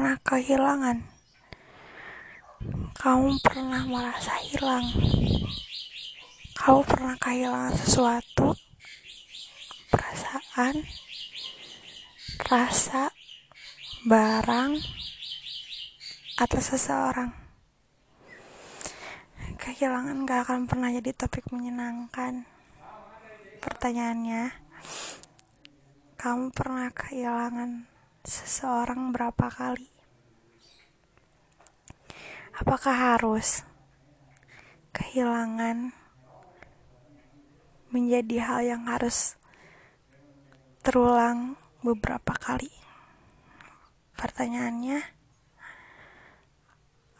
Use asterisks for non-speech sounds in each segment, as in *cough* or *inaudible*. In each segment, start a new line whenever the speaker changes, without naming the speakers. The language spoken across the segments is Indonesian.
pernah kehilangan? Kamu pernah merasa hilang? Kamu pernah kehilangan sesuatu? Perasaan? Rasa? Barang? Atau seseorang? Kehilangan gak akan pernah jadi topik menyenangkan. Pertanyaannya, kamu pernah kehilangan seseorang berapa kali? Apakah harus kehilangan menjadi hal yang harus terulang beberapa kali? Pertanyaannya,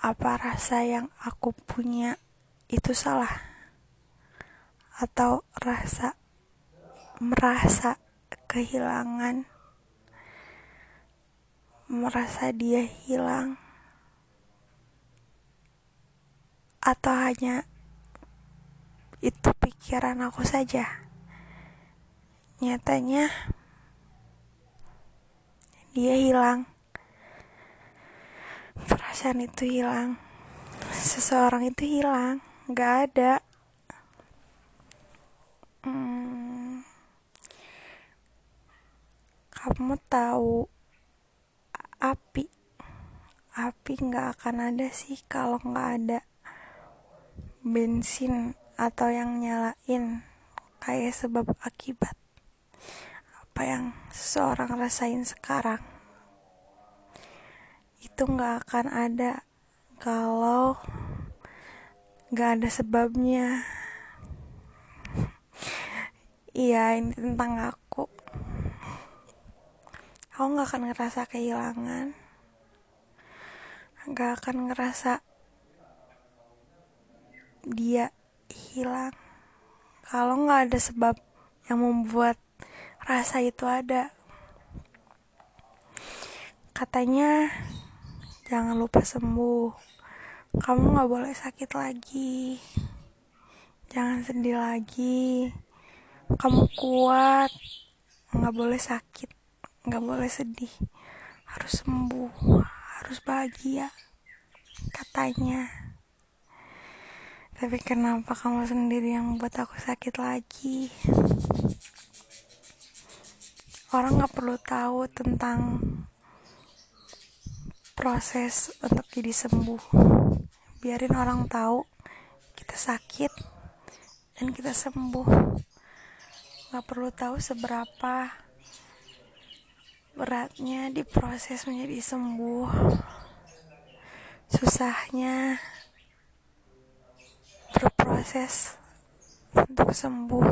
apa rasa yang aku punya itu salah? Atau rasa merasa kehilangan, merasa dia hilang, atau hanya itu pikiran aku saja. Nyatanya, dia hilang, perasaan itu hilang, seseorang itu hilang, gak ada. Hmm, kamu tahu api. Api nggak akan ada sih kalau nggak ada bensin atau yang nyalain kayak sebab akibat. Apa yang seseorang rasain sekarang itu nggak akan ada kalau nggak ada sebabnya. *laughs* Iya ini tentang aku aku gak akan ngerasa kehilangan. Gak akan ngerasa dia hilang. Kalau gak ada sebab yang membuat rasa itu ada. Katanya jangan lupa sembuh. Kamu gak boleh sakit lagi. Jangan sedih lagi. Kamu kuat gak boleh sakit nggak boleh sedih. Harus sembuh harus bahagia katanya. Tapi kenapa kamu sendiri yang buat aku sakit lagi? Orang nggak perlu tahu tentang proses untuk jadi sembuh. Biarin orang tahu kita sakit dan kita sembuh. Nggak perlu tahu seberapa beratnya diproses menjadi sembuh. Susahnya berproses untuk sembuh.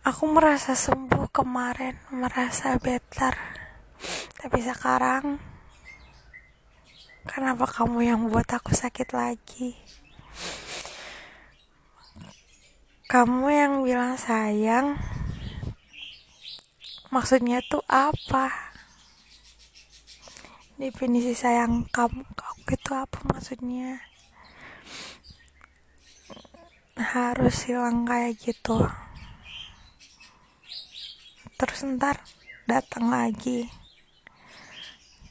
Aku merasa sembuh kemarin merasa better. Tapi sekarang kenapa kamu yang buat aku sakit lagi? Kamu yang bilang sayang maksudnya tuh apa? Definisi sayang kamu ke aku itu apa maksudnya? Harus hilang kayak gitu. Terus ntar datang lagi.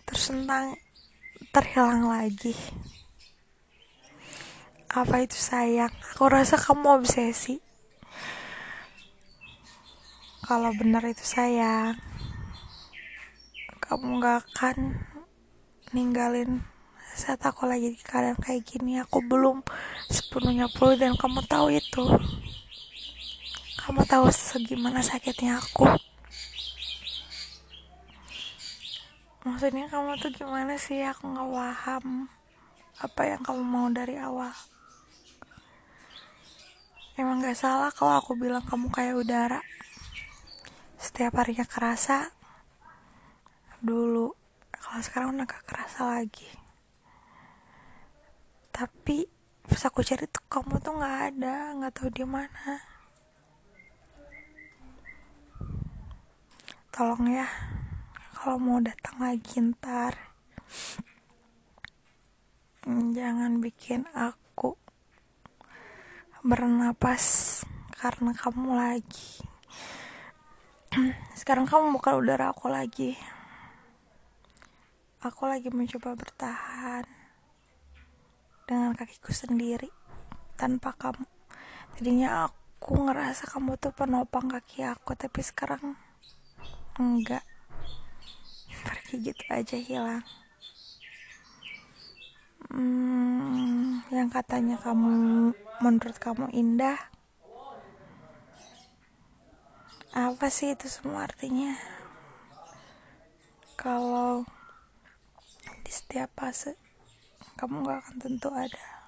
Terus ntar terhilang lagi. Apa itu sayang? Aku rasa kamu obsesi kalau benar itu sayang. Kamu gak akan ninggalin saat aku lagi di keadaan kayak gini. Aku belum sepenuhnya pulih dan kamu tahu itu. Kamu tahu segimana sakitnya aku. Maksudnya kamu tuh gimana sih? Aku gak paham apa yang kamu mau dari awal. Emang gak salah kalau aku bilang kamu kayak udara setiap harinya kerasa dulu kalau sekarang udah gak kerasa lagi. Tapi pas aku cari tuh kamu tuh nggak ada nggak tahu di mana. Tolong ya kalau mau datang lagi ntar jangan bikin aku bernapas karena kamu lagi sekarang kamu bukan udara aku lagi. Aku lagi mencoba bertahan dengan kakiku sendiri tanpa kamu. Tadinya aku ngerasa kamu tuh penopang kaki aku tapi sekarang enggak. *laughs* Pergi gitu aja hilang. Hmm, yang katanya kamu menurut kamu indah apa sih itu semua artinya? Kalau di setiap fase kamu gak akan tentu ada